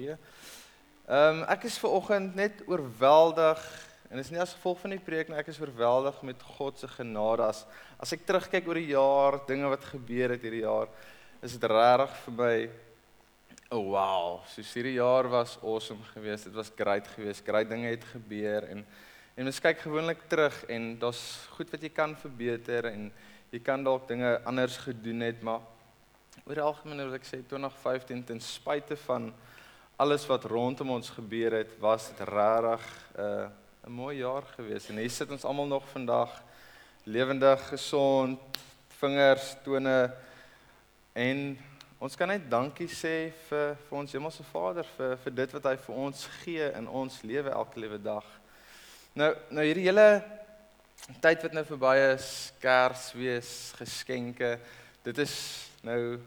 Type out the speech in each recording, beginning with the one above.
gee. Ehm um, ek is ver oggend net oorweldig en dit is nie as gevolg van die preek nie, ek is oorweldig met God se genade as as ek terugkyk oor die jaar, dinge wat gebeur het hierdie jaar, is dit regtig vir my oh wow, so hierdie jaar was awesome geweest. Dit was great geweest. Great dinge het gebeur en en mens kyk gewoonlik terug en daar's goed wat jy kan verbeter en jy kan dalk dinge anders gedoen het, maar oor algemeen wil ek sê 2015 ten spyte van alles wat rondom ons gebeur het, was dit regtig 'n uh, 'n mooi jaar geweest. En hier sit ons almal nog vandag lewendig, gesond, vingers, tone en ons kan net dankie sê vir vir ons Hemelse Vader vir vir dit wat hy vir ons gee in ons lewe elke liewe dag. Nou nou hierdie hele tyd wat nou verby is, Kersfees, geskenke, dit is nou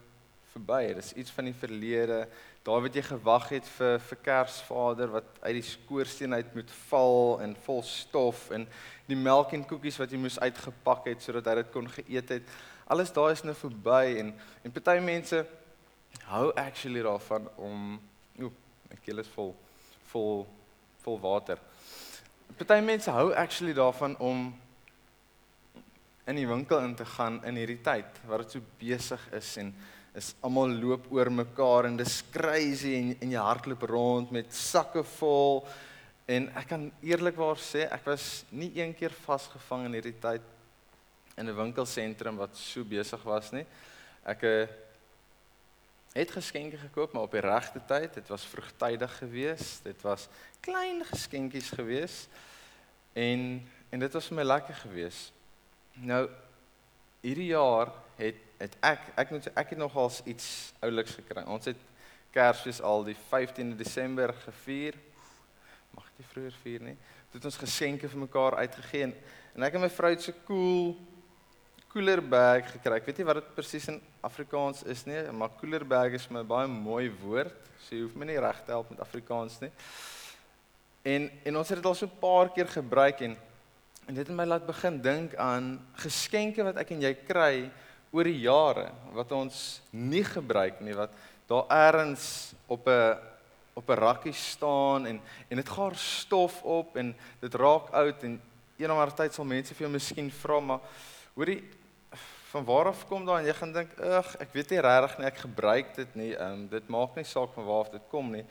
verby. Dit is iets van die verlede. Daar wat jy gewag het vir vir Kersvader wat uit die skoorsteen uit moet val en vol stof en die melk en koekies wat jy moes uitgepak het sodat hy dit kon geëet het. Alles daai is nou verby en en party mense hou actually daarvan om o, my keel is vol vol vol water. Party mense hou actually daarvan om in die winkel in te gaan in hierdie tyd waar dit so besig is en is almal loop oor mekaar en dis crazy en en jy hardloop rond met sakke vol en ek kan eerlikwaar sê ek was nie een keer vasgevang in hierdie tyd in 'n winkelsentrum wat so besig was nie. Ek eh, het geskenke gekoop maar op die regte tyd. Dit was vroegtydig geweest. Dit was klein geskenkies geweest. En en dit was vir my lekker geweest. Nou hierdie jaar het het ek ek moet ek het nogals iets ouliks gekry. Ons het Kersfees al die 15de Desember gevier. Mag dit vroeër vier nie. Dit het ons geskenke vir mekaar uitgegee en, en ek en my vrou het so cool cooler bag gekry. Ek weet nie wat dit presies in Afrikaans is nie, maar cooler bag is my baie mooi woord. So jy hoef my nie reg te help met Afrikaans nie. En en ons het dit al so 'n paar keer gebruik en en dit het my laat begin dink aan geskenke wat ek en jy kry oor die jare wat ons nie gebruik nie wat daar eers op 'n op 'n rakkie staan en en dit gaar stof op en dit raak oud en maar tyd sal mense vir jou miskien vra maar hoorie van waar af kom daai? En jy gaan dink ag ek weet nie regtig nie ek gebruik dit nie um, dit maak nie saak van waar af dit kom nie.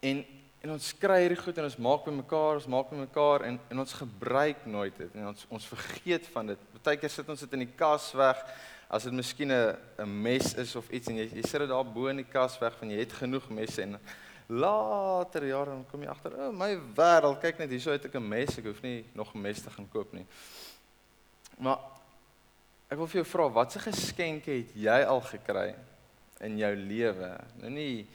En En ons kry hierdie goed en ons maak by mekaar, ons maak by mekaar en en ons gebruik nooit dit en ons ons vergeet van dit. Partykeer sit ons dit in die kas weg as dit miskien 'n 'n mes is of iets en jy jy sit dit daar bo in die kas weg van jy het genoeg messe en later jare dan kom jy agter, o oh, my wêreld, kyk net hierso het ek 'n mes, ek hoef nie nog 'n mes te gaan koop nie. Maar ek wil vir jou vra, watse geskenke het jy al gekry in jou lewe? Nou nie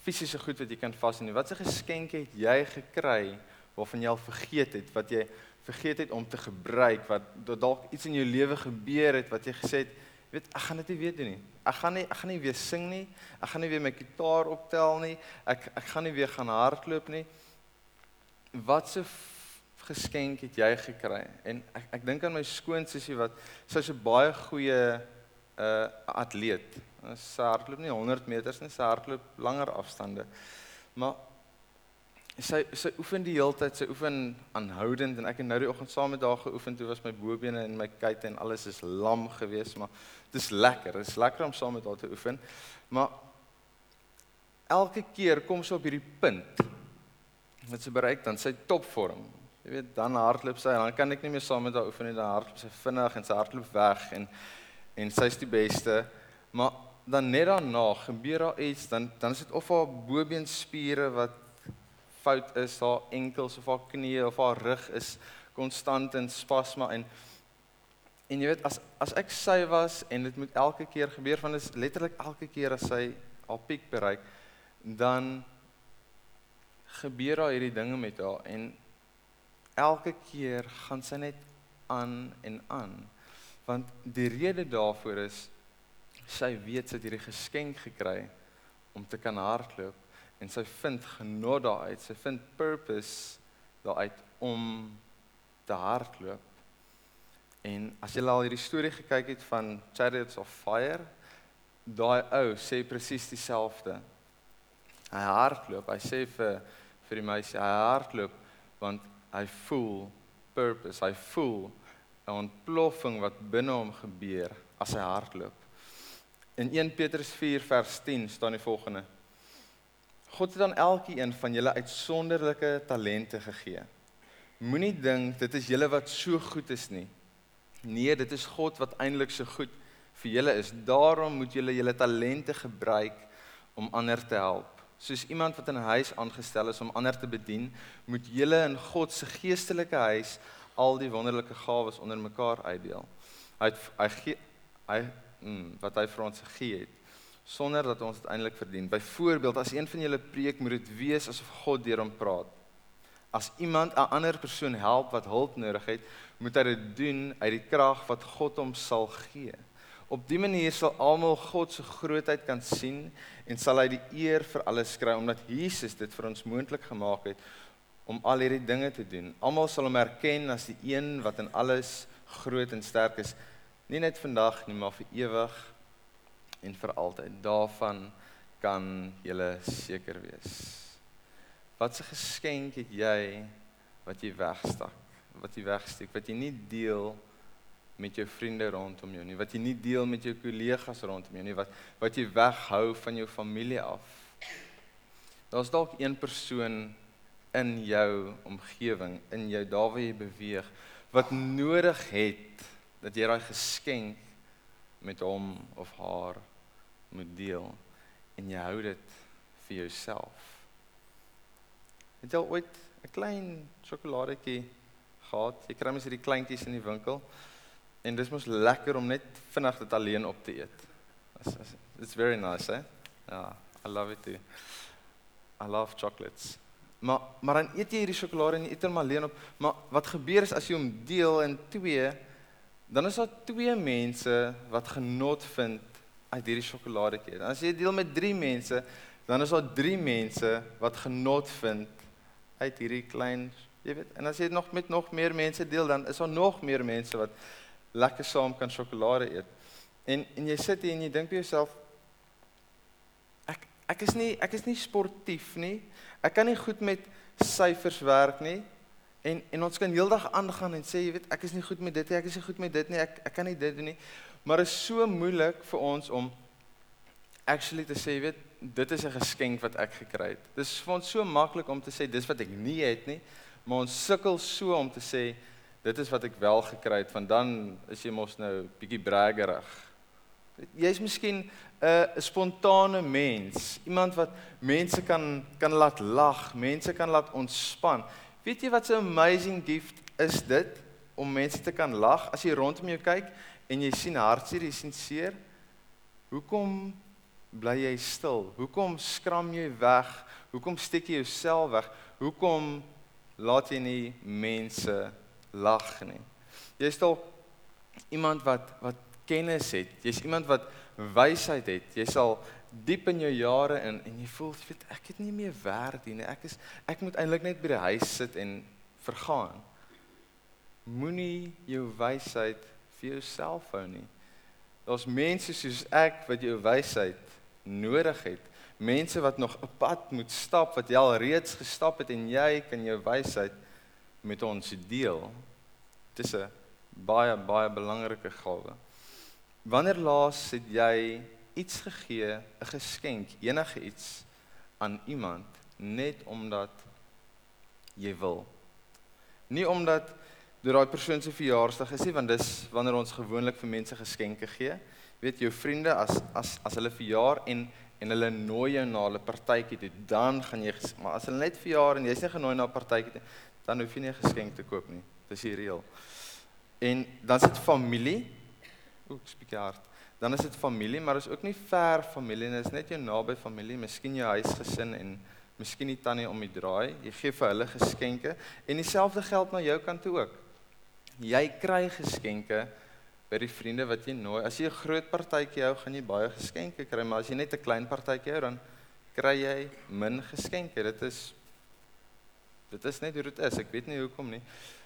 fisiese goed wat jy kan vashou nie. Watse geskenke het jy gekry waarvan jy al vergeet het wat jy vergeet het om te gebruik wat dalk iets in jou lewe gebeur het wat jy gesê het, weet ek gaan dit nie weer doen nie. Ek gaan nie ek gaan nie weer sing nie. Ek gaan nie weer my gitaar optel nie. Ek ek gaan nie weer gaan hardloop nie. Watse geskenk het jy gekry? En ek ek dink aan my skoonsussie wat sy so baie goeie 'n uh, atleet Sy hardloop nie 100 meters nie, sy hardloop langer afstande. Maar sy sy oefen die hele tyd, sy oefen aanhoudend en ek het nou die oggend saam met haar geoefen, toe was my bobene en my kuite en alles is lam geweest, maar dit is lekker. Dit is lekker om saam met haar te oefen. Maar elke keer kom sy op hierdie punt wat sy bereik dan sy topvorm. Jy weet, dan hardloop sy en dan kan ek nie meer saam met haar oefen nie, dan hardloop sy vinnig en sy hardloop weg en en sy's die beste. Maar dan net daarna gebeur daar iets dan dan is dit of haar bobeenspiere wat fout is, haar enkels of haar knieë of haar rug is konstant in spasma en en jy weet as as ek sy was en dit moet elke keer gebeur van is letterlik elke keer as sy haar piek bereik dan gebeur daar hierdie dinge met haar en elke keer gaan sy net aan en aan want die rede daarvoor is sy weet sy het hierdie geskenk gekry om te kan hardloop en sy vind genot daaruit. Sy vind purpose daaruit om te hardloop. En as jy al hierdie storie gekyk het van Chariots of Fire, daai ou sê presies dieselfde. Hy hardloop. Hy sê vir vir die meisie, hy hardloop want hy voel purpose. Hy voel 'n ontploffing wat binne hom gebeur as hy hardloop. In 1 Petrus 4 vers 10 staan die volgende: God het aan elkeen van julle uitsonderlike talente gegee. Moenie dink dit is julle wat so goed is nie. Nee, dit is God wat eintlik so goed vir julle is. Daarom moet julle julle talente gebruik om ander te help. Soos iemand wat in 'n huis aangestel is om ander te bedien, moet julle in God se geestelike huis al die wonderlike gawes onder mekaar uitdeel. Hy het, hy gee hy mm, wat hy vir ons gegee het sonder dat ons dit eintlik verdien. Byvoorbeeld, as een van julle preek, moet dit wees asof God deur hom praat. As iemand 'n ander persoon help wat hulp nodig het, moet hy dit doen uit die krag wat God hom sal gee. Op dië manier sal almal God se grootheid kan sien en sal hy die eer vir alles kry omdat Jesus dit vir ons moontlik gemaak het om al hierdie dinge te doen. Almal sal hom erken as die een wat in alles groot en sterk is, nie net vandag nie, maar vir ewig en vir altyd. Daarvan kan jy seker wees. Wat 'n geskenk het jy wat jy wegstak, wat jy wegsteek, wat jy nie deel met jou vriende rondom jou nie, wat jy nie deel met jou kollegas rondom jou nie, wat wat jy weghou van jou familie af. Daar's dalk een persoon in jou omgewing, in jou daar waar jy beweeg, wat nodig het dat jy daai geskenk met hom of haar moet deel en jy hou dit vir jouself. Het jy ooit 'n klein sjokoladetjie gehad? Jy kry mens hierdie kleintjies in die winkel. En dis mos lekker om net vinnig dit alleen op te eet. It's, very nice, eh? Ja, I love it too. I love chocolates. Maar maar dan eet jy hierdie sjokolade en jy eet hom alleen op. Maar wat gebeur is as jy hom deel in twee, dan is daar twee mense wat genot vind uit hierdie sjokoladetjie. Dan as jy deel met 3 mense, dan is daar 3 mense wat genot vind uit hierdie klein, jy weet. En as jy nog met nog meer mense deel, dan is daar nog meer mense wat lekker saam kan sjokolade eet. En en jy sit hier en jy dink by jouself ek is nie ek is nie sportief nie. Ek kan nie goed met syfers werk nie. En en ons kan heeldag aangaan en sê jy weet ek is nie goed met dit nie, ek is nie goed met dit nie, ek ek kan nie dit doen nie. Maar is so moeilik vir ons om actually te sê weet dit is 'n geskenk wat ek gekry het. Dis vir ons so maklik om te sê dis wat ek nie het nie, maar ons sukkel so om te sê dit is wat ek wel gekry het, van dan is jy mos nou bietjie braggerig. Jy's miskien 'n spontane mens, iemand wat mense kan kan laat lag, mense kan laat ontspan. Weet jy wat 'n amazing gift is dit om mense te kan lag as jy rondom jou kyk en jy sien hartseer, jy sien seer? Hoekom bly jy stil? Hoekom skram jy weg? Hoekom steek jy jouself weg? Hoekom laat jy nie mense lag nie. Jy's dalk iemand wat wat kennis het. Jy's iemand wat wysheid het. Jy sal diep in jou jare in en jy voel jy weet ek het nie meer werd nie. Ek is ek moet eintlik net by die huis sit en vergaan. Moenie jou wysheid vir jouself hou nie. Daar's mense soos ek wat jou wysheid nodig het. Mense wat nog 'n pad moet stap wat jy al reeds gestap het en jy kan jou wysheid met ons deel. Dit is 'n baie baie belangrike gawe. Wanneer laas het jy iets gegee, 'n geskenk, enige iets aan iemand net omdat jy wil? Nie omdat dit daai persoon se verjaarsdag is nie, want dis wanneer ons gewoonlik vir mense geskenke gee. Jy weet jou vriende as as as hulle verjaar en en hulle nooi jou na 'n partytjie toe, dan gaan jy maar as hulle net verjaar en jy's nie genooi na 'n partytjie toe, dan hoef jy nie 'n geskenk te koop nie. Dis die reël. En dan is dit familie. Ook spesiaal hard. Dan is dit familie, maar is ook nie ver familie nie, is net jou naby familie, miskien jou huisgesin en miskien die tannie om die draai. Jy gee vir hulle geskenke en dieselfde geld na jou kant toe ook. Jy kry geskenke by die vriende wat jy nooi. As jy 'n groot partytjie hou, gaan jy baie geskenke kry, maar as jy net 'n klein partytjie hou, dan kry jy min geskenke. Dit is Dit is net hoe dit is. Ek weet nie hoekom nie.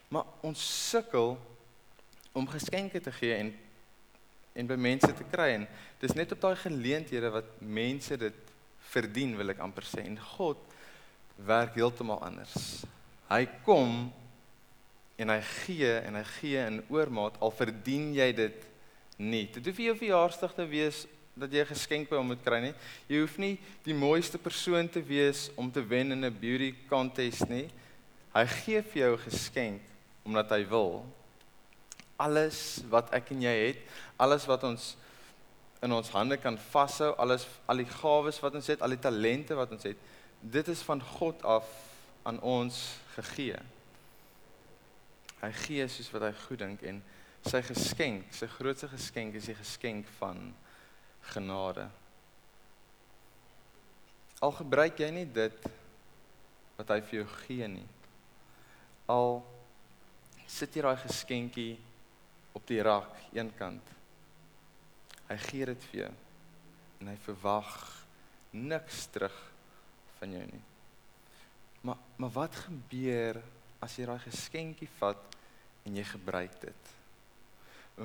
Maar ons sukkel om geskenke te gee en en by mense te kry en dis net op daai geleenthede wat mense dit verdien wil ek amper sê. En God werk heeltemal anders. Hy kom en hy gee en hy gee in oormaat al verdien jy dit nie. Dit hoef nie jou verjaarsdag te wees dat jy 'n geskenk by hom moet kry nie. Jy hoef nie die mooiste persoon te wees om te wen in 'n beauty contest nie. Hy gee vir jou 'n geskenk omdat hy wil. Alles wat ek en jy het, alles wat ons in ons hande kan vashou, alles al die gawes wat ons het, al die talente wat ons het, dit is van God af aan ons gegee. Hy gee soos wat hy goed dink en sy geskenk, sy grootste geskenk is die geskenk van genade. Al gebruik jy nie dit wat hy vir jou gee nie. Al sit jy daai geskenkie op die rak eenkant. Hy gee dit vir jou en hy verwag niks terug van jou nie. Maar maar wat gebeur as jy daai geskenkie vat en jy gebruik dit?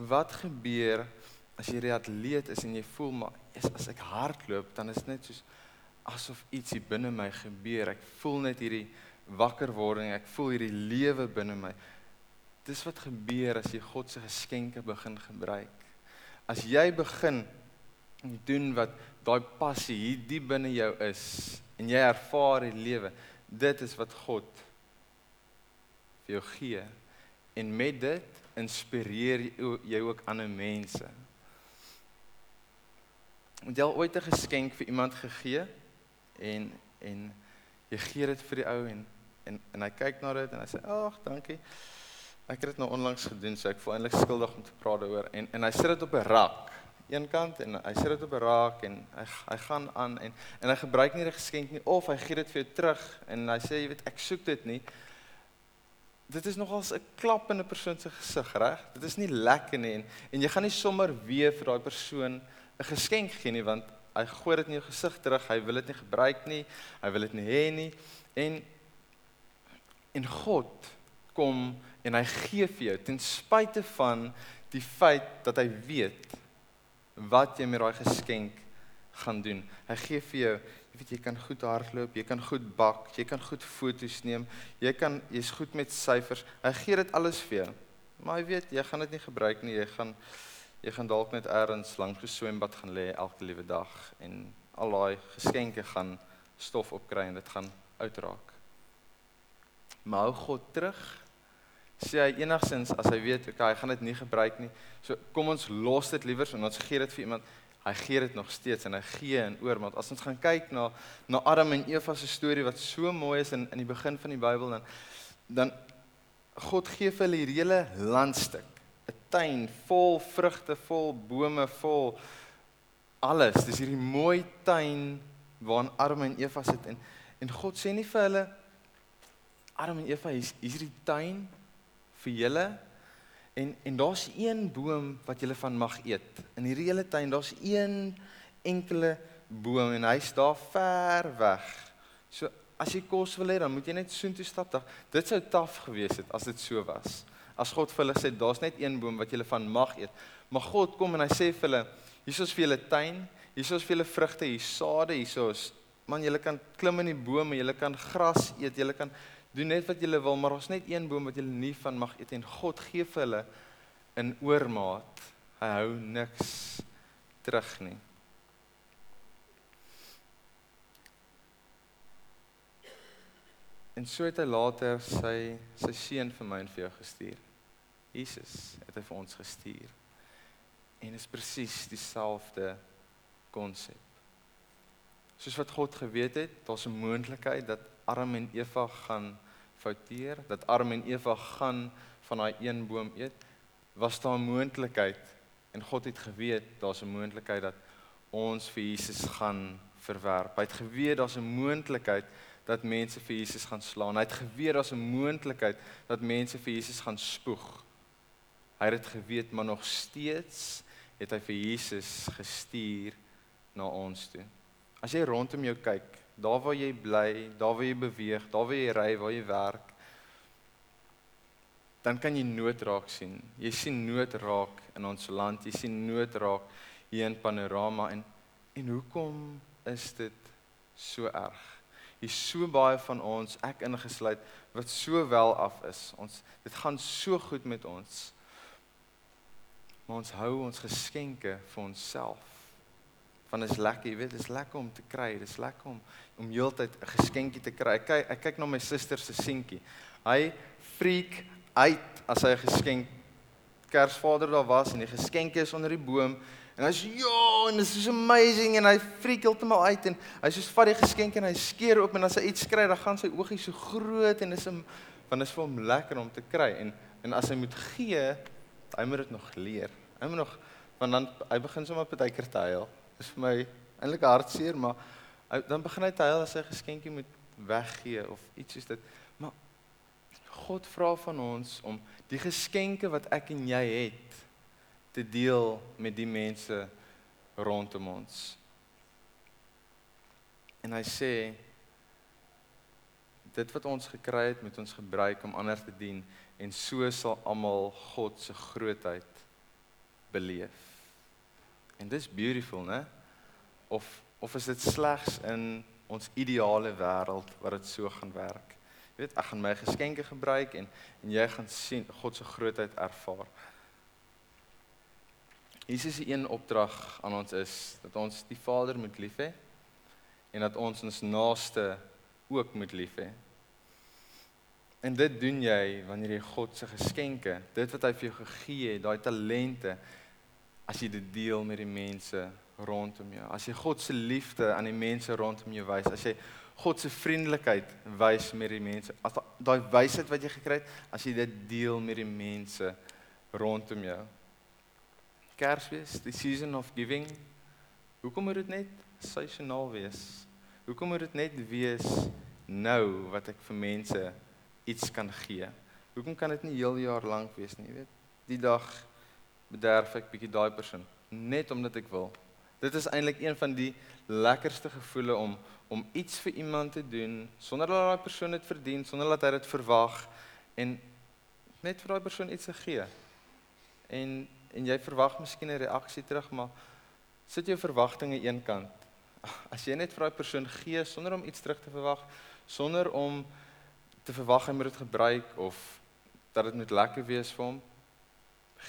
Wat gebeur as jy 'n atleet is en jy voel maar is, as ek hardloop dan is dit net soos asof iets hier binne my gebeur. Ek voel net hierdie wakkerwording, ek voel hierdie lewe binne my. Dis wat gebeur as jy God se geskenke begin gebruik. As jy begin doen wat daai passie hier diep binne jou is en jy ervaar die lewe, dit is wat God vir jou gee. En met dit inspireer jy ook ander mense. Het jy al ooit 'n geskenk vir iemand gegee en en jy gee dit vir die ou en en en hy kyk na dit en hy sê ag dankie. Ek het dit nou onlangs gedoen so ek voel eintlik skuldig om te praat daaroor en en hy sit dit op 'n rak een kant en hy sit dit op 'n rak en hy hy gaan aan en en hy gebruik nie die geskenk nie of hy gee dit vir jou terug en hy sê jy weet ek soek dit nie. Dit is nogals 'n klap in 'n persoon se gesig, reg? Dit is nie lekker nie en en jy gaan nie sommer weer vir daai persoon 'n geskenk gee nie want hy gooi dit in jou gesig terug. Hy wil dit nie gebruik nie. Hy wil dit nie hê nie. En en God kom en hy gee vir jou ten spyte van die feit dat hy weet wat jy met daai geskenk gaan doen. Hy gee vir jou, jy weet jy kan goed hardloop, jy kan goed bak, jy kan goed foto's neem, jy kan jy's goed met syfers. Hy gee dit alles vir jou. Maar hy weet jy gaan dit nie gebruik nie. Jy gaan Jy gaan dalk net eers langs 'n swembad gaan lê elke liewe dag en al daai geskenke gaan stof opkry en dit gaan uitraak. Maar hou God terug. Sê hy enigsins as hy weet, okay, hy gaan dit nie gebruik nie. So kom ons los dit liewer en ons gee dit vir iemand. Hy gee dit nog steeds en hy gee in oormaat. As ons gaan kyk na na Adam en Eva se storie wat so mooi is in in die begin van die Bybel dan dan God gee vir hulle hierdie hele landstuk 'n tuin vol vrugte, vol bome, vol alles. Dis hierdie mooi tuin waarin Adam en Eva sit en en God sê nie vir hulle Adam en Eva, hier's hier hierdie tuin vir julle en en daar's een boom wat julle van mag eet. In hierdie hele tuin, daar's een enkele boom en hy's daar ver weg. So as jy kos wil hê, dan moet jy net soontoe stap. Dit sou taaf gewees het as dit so was as God vir hulle sê daar's net een boom wat julle van mag eet. Maar God kom en hy sê vir hulle, hiersoos vir julle tuin, hiersoos vir julle vrugte, hier sade, hiersoos man julle kan klim in die bome, julle kan gras eet, julle kan doen net wat julle wil, maar daar's net een boom wat julle nie van mag eet en God gee vir hulle in oormaat. Hy hou niks terug nie. En so het hy later sy sy seun vir my en vir jou gestuur. Jesus het hy vir ons gestuur. En is presies dieselfde konsep. Soos wat God geweet het, daar's 'n moontlikheid dat Adam en Eva gaan fouteer, dat Adam en Eva gaan van daai een boom eet, was daar 'n moontlikheid en God het geweet daar's 'n moontlikheid dat ons vir Jesus gaan verwerp. Hy het geweet daar's 'n moontlikheid dat mense vir Jesus gaan slaan. Hy het geweet daar's 'n moontlikheid dat mense vir Jesus gaan spoeg. Hy het dit geweet, maar nog steeds het hy vir Jesus gestuur na ons toe. As jy rondom jou kyk, daar waar jy bly, daar waar jy beweeg, daar waar jy ry, waar jy werk, dan kan jy nood raak sien. Jy sien nood raak in ons land, jy sien nood raak hier in panorama en en hoekom is dit so erg. Hier's so baie van ons, ek ingesluit, wat so wel af is. Ons dit gaan so goed met ons. Maar ons hou ons geskenke vir onsself. Dit is lekker, jy weet, dit is lekker om te kry. Dit is lekker om om heeltyd 'n geskenkie te kry. Ek kyk ek kyk na my suster se seentjie. Hy freak uit as hy 'n geskenk Kersvader daar was en die geskenke is onder die boom En hy's ja, en dit is amazing en hy freak heeltemal uit en hy soos vat die geskenk en hy skeer oop en as hy iets kry, dan gaan sy oogies so groot en dis 'n want dit is vir hom lekker om te kry en en as hy moet gee, hy moet dit nog leer. Hy moet nog want dan hy begin sommer partykeer te huil. Dis vir my eintlik hartseer, maar dan begin hy te huil as hy geskenkie moet weggee of iets soos dit. Maar God vra van ons om die geskenke wat ek en jy het te deel met die mense rondom ons. En hy sê dit wat ons gekry het met ons gebruik om ander te dien en so sal almal God se grootheid beleef. En dis beautiful, né? Of of is dit slegs in ons ideale wêreld wat dit so gaan werk? Jy weet, ek gaan my geskenke gebruik en en jy gaan sien God se grootheid ervaar. Jesus se een opdrag aan ons is dat ons die Vader moet lief hê en dat ons ons naaste ook moet lief hê. En dit doen jy wanneer jy God se geskenke, dit wat hy vir jou gegee het, daai talente as jy dit deel met die mense rondom jou. As jy God se liefde aan die mense rondom jou wys, as jy God se vriendelikheid wys met die mense, as daai wysheid wat jy gekry het, as jy dit deel met die mense rondom jou. Kersfees, die season of giving. Hoekom moet dit net seisoonaal wees? Hoekom moet dit net wees nou wat ek vir mense iets kan gee? Hoekom kan dit nie heel jaar lank wees nie, weet? Die dag bederf ek bietjie daai persoon net omdat ek wil. Dit is eintlik een van die lekkerste gevoele om om iets vir iemand te doen sonder dat daai persoon dit verdien, sonder dat hy dit verwag en net vir daai persoon iets te gee. En en jy verwag miskien 'n reaksie terug, maar sit jou verwagtinge eenkant. As jy net vir daai persoon gee sonder om iets terug te verwag, sonder om te verwag hy moet dit gebruik of dat dit moet lekker wees vir hom,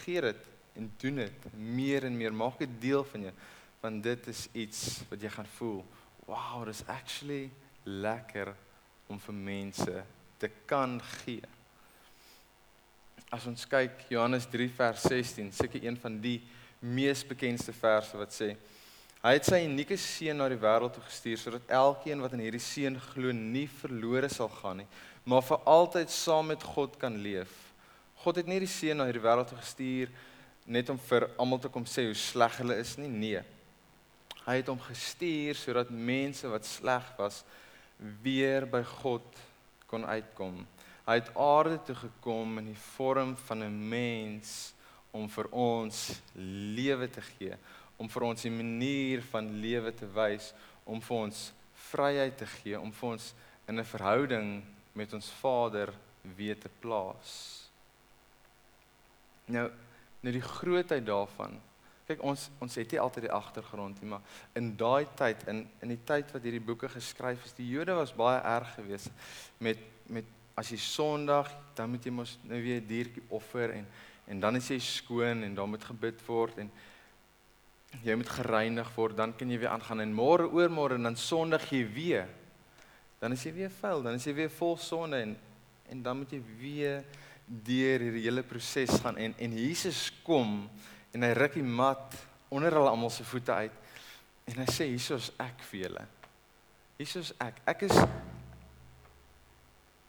gee dit en doen dit meer en meer, maak dit deel van jou, want dit is iets wat jy gaan voel. Wow, dis actually lekker om vir mense te kan gee as ons kyk Johannes 3 vers 16, seker een van die mees bekendste verse wat sê hy het sy unieke seun na die wêreld toe gestuur sodat elkeen wat in hierdie seun glo nie verlore sal gaan nie, maar vir altyd saam met God kan leef. God het nie die seun na hierdie wêreld toe gestuur net om vir almal te kom sê hoe sleg hulle is nie, nee. Hy het hom gestuur sodat mense wat sleg was weer by God kon uitkom. Hy het aarde toe gekom in die vorm van 'n mens om vir ons lewe te gee, om vir ons 'n manier van lewe te wys, om vir ons vryheid te gee, om vir ons in 'n verhouding met ons Vader weer te plaas. Nou, nou die grootheid daarvan. Kyk, ons ons het nie altyd die agtergrond nie, maar in daai tyd in in die tyd wat hierdie boeke geskryf is, die Jode was baie erg geweest met met as jy Sondag, dan moet jy mos nou weer 'n diertjie offer en en dan is jy skoon en dan moet gebid word en jy moet gereinig word, dan kan jy weer aangaan en môre oormôre en dan Sondag jy weer. Dan is jy weer vuil, dan is jy weer vol sonde en en dan moet jy weer deur hierdie hele proses gaan en en Jesus kom en hy ruk die mat onder hulle almal se voete uit en hy sê hiersoos ek vir julle. Hiersoos ek. Ek is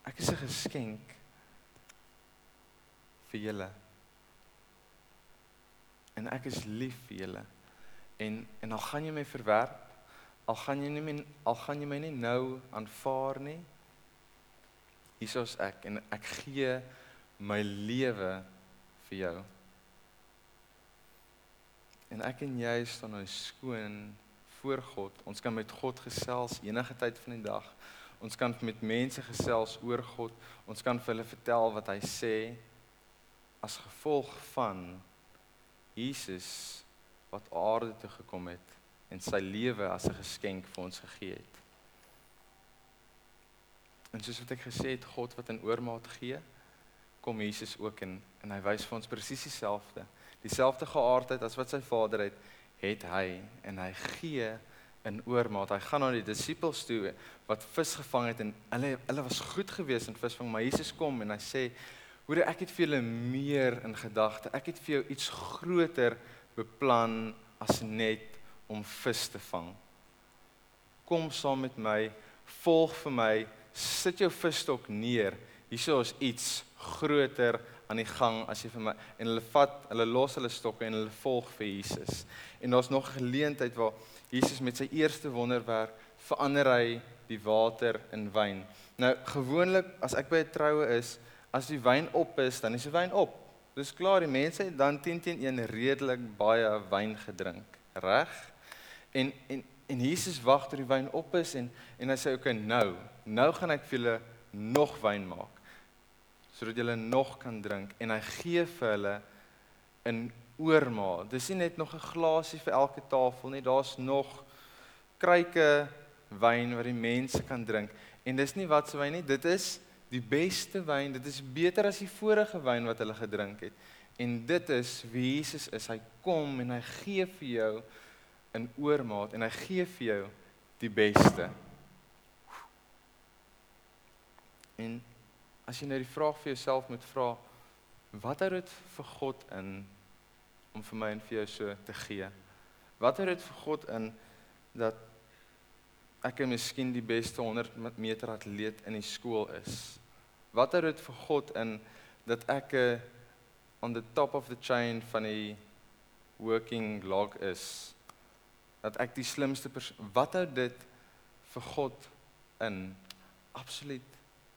Ek is 'n geskenk vir julle. En ek is lief vir julle. En en al gaan jy my verwerp, al gaan jy nie my, al gaan jy my nie nou aanvaar nie. Hiersoos ek en ek gee my lewe vir jou. En ek en jy staan nou skoon voor God. Ons kan met God gesels enige tyd van die dag. Ons kan met mense gesels oor God. Ons kan vir hulle vertel wat hy sê as gevolg van Jesus wat aarde toe gekom het en sy lewe as 'n geskenk vir ons gegee het. En soos wat ek gesê het, God wat in oormaat gee, kom Jesus ook in en hy wys vir ons presies dieselfde. Dieselfde geaardheid as wat sy Vader het, het hy en hy gee in oormaat. Hy gaan na die disippels toe wat vis gevang het en hulle hulle was goed geweest in visvang, maar Jesus kom en hy sê: "Hoor, ek het vir julle meer in gedagte. Ek het vir jou iets groter beplan as net om vis te vang. Kom saam met my, volg vir my, sit jou visstok neer. Hierso is iets groter aan die gang as jy vir my en hulle vat, hulle los hulle stokke en hulle volg vir Jesus. En daar's nog 'n geleentheid waar Jesus met sy eerste wonderwerk verander hy die water in wyn. Nou gewoonlik as ek by 'n troue is, as die wyn op is, dan is die wyn op. Dis klaar, die mense het dan 10 teen 1 redelik baie wyn gedrink, reg? En en en Jesus wag tot die wyn op is en en hy sê okay, nou, nou gaan ek vir julle nog wyn maak sodat hulle nog kan drink en hy gee vir hulle in oormaat. Dis nie net nog 'n glasie vir elke tafel nie, daar's nog kruike wyn wat die mense kan drink. En dis nie wat se wyn nie, dit is die beste wyn. Dit is beter as die vorige wyn wat hulle gedrink het. En dit is wie Jesus is. Hy kom en hy gee vir jou in oormaat en hy gee vir jou die beste. En as jy nou die vraag vir jouself moet vra, wat hou dit vir God in om vir my en vir jou so te gee? Wat hou dit vir God in dat ek en miskien die beste 100 meter atleet in die skool is? Wat hou dit vir God in dat ek 'n on the top of the chain van die working log is? Dat ek die slimste persoon, wat hou dit vir God in? Absoluut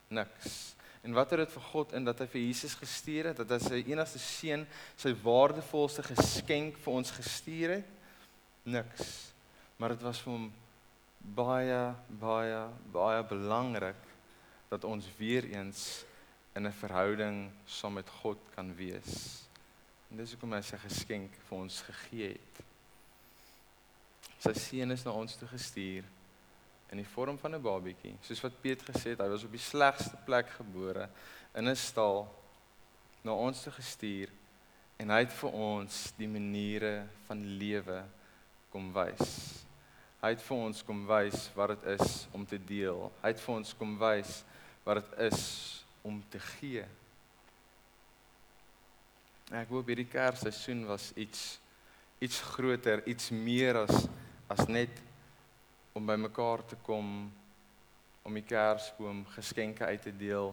niks. En wat het dit vir God in dat hy vir Jesus gestuur het, dat hy sy enigste seun, sy waardevolste geskenk vir ons gestuur het? Niks. Maar dit was vir hom baie baie baie belangrik dat ons weer eens in 'n verhouding saam met God kan wees. En dis hoekom hy sy geskenk vir ons gegee het. Sy seun is na ons toe gestuur in die vorm van 'n babietjie. Soos wat Piet gesê het, hy was op die slegste plek gebore in 'n stal na ons te gestuur en hy het vir ons die maniere van lewe kom wys. Hy het vir ons kom wys wat dit is om te deel. Hy het vir ons kom wys wat dit is om te gee. Ek hoop hierdie Kersseisoen was iets iets groter, iets meer as as net om bymekaar te kom om die Kersboom geskenke uit te deel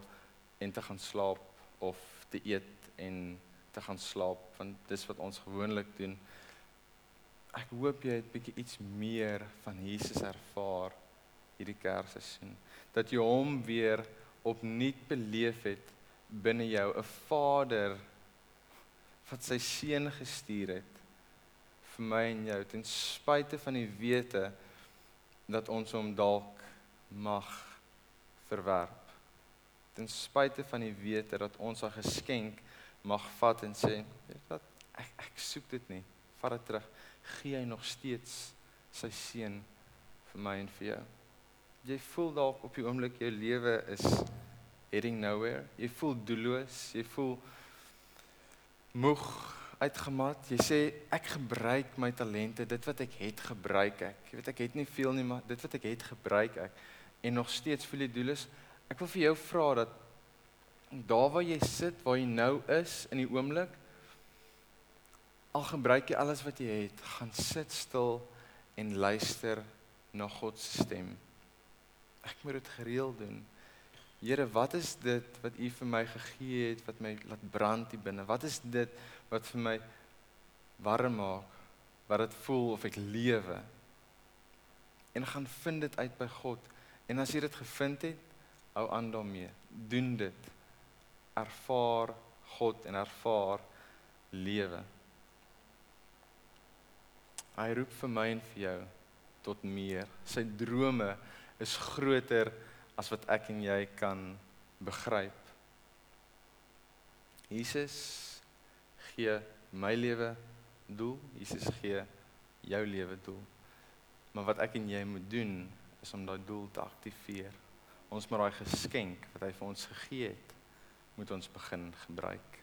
en te gaan slaap of te eet en te gaan slaap want dis wat ons gewoonlik doen. Ek hoop jy het bietjie iets meer van Jesus ervaar hierdie Kersseisoen. Dat jy hom weer opnuut beleef het binne jou, 'n Vader wat sy seun gestuur het vir my en jou ten spyte van die wete dat ons hom dalk mag verwerp. Ten spyte van die wete dat ons haar geskenk mag vat en sê, weet wat, ek ek soek dit nie. Vat dit terug. Gee hy nog steeds sy seun vir my en vir jou. Jy voel dalk op die oomblik jou lewe is heading nowhere. Jy voel doelloos, jy voel moeg, uitgemat. Jy sê ek gebruik my talente, dit wat ek het gebruik ek. Jy weet ek het nie veel nie, maar dit wat ek het gebruik ek en nog steeds voel jy doelloos. Ek wil vir jou vra dat daar waar jy sit, waar jy nou is in die oomblik, al gebruik jy alles wat jy het, gaan sit stil en luister na God se stem. Ek moet dit gereeld doen. Here, wat is dit wat U vir my gegee het wat my laat brand hier binne? Wat is dit wat vir my warm maak? Wat dit voel of ek lewe? En gaan vind dit uit by God. En as jy dit gevind het, hou aan daarmee. Doen dit. Ervaar God en ervaar lewe. Hy roep vir my en vir jou tot meer. Sy drome is groter as wat ek en jy kan begryp. Jesus gee my lewe doel, Jesus gee jou lewe doel. Maar wat ek en jy moet doen is om daai doel te aktiveer, ons maar daai geskenk wat hy vir ons gegee het, moet ons begin gebruik.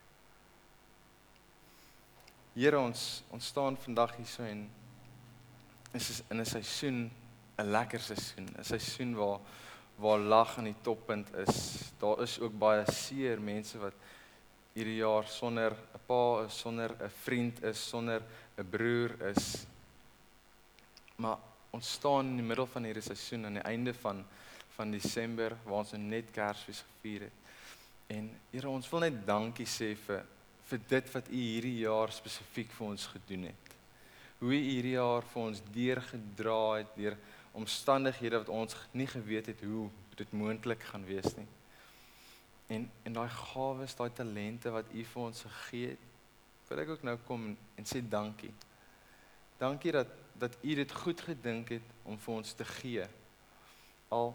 Here ons ons staan vandag hier so en is in 'n seisoen, 'n lekker seisoen, 'n seisoen waar waar lag aan die toppunt is. Daar is ook baie seer mense wat hierdie jaar sonder 'n pa is, sonder 'n vriend is, sonder 'n broer is. Maar ons staan in die middel van hierdie seisoen aan die einde van van Desember waar ons net Kersfees gevier het. En Here, ons wil net dankie sê vir vir dit wat U hierdie jaar spesifiek vir ons gedoen het. Hoe U hierdie jaar vir ons deurgedra het deur omstandighede wat ons nie geweet het hoe dit moontlik gaan wees nie. En en daai gawes, daai talente wat U vir ons gegee het, wil ek ook nou kom en sê dankie. Dankie dat dat U dit goed gedink het om vir ons te gee. Al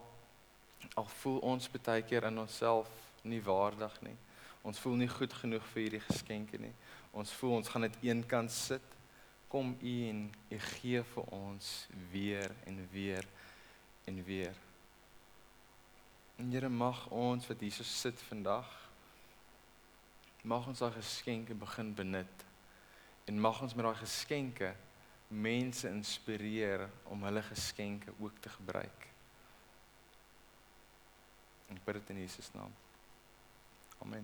al voel ons baie keer in onsself nie waardig nie. Ons voel nie goed genoeg vir hierdie geskenke nie. Ons voel ons gaan net eenkant sit. Kom U en U gee vir ons weer en weer en weer. En Here mag ons wat hier so sit vandag mag ons daai geskenke begin benut. En mag ons met daai geskenke mense inspireer om hulle geskenke ook te gebruik. En bid dit in Jesus naam. Amen.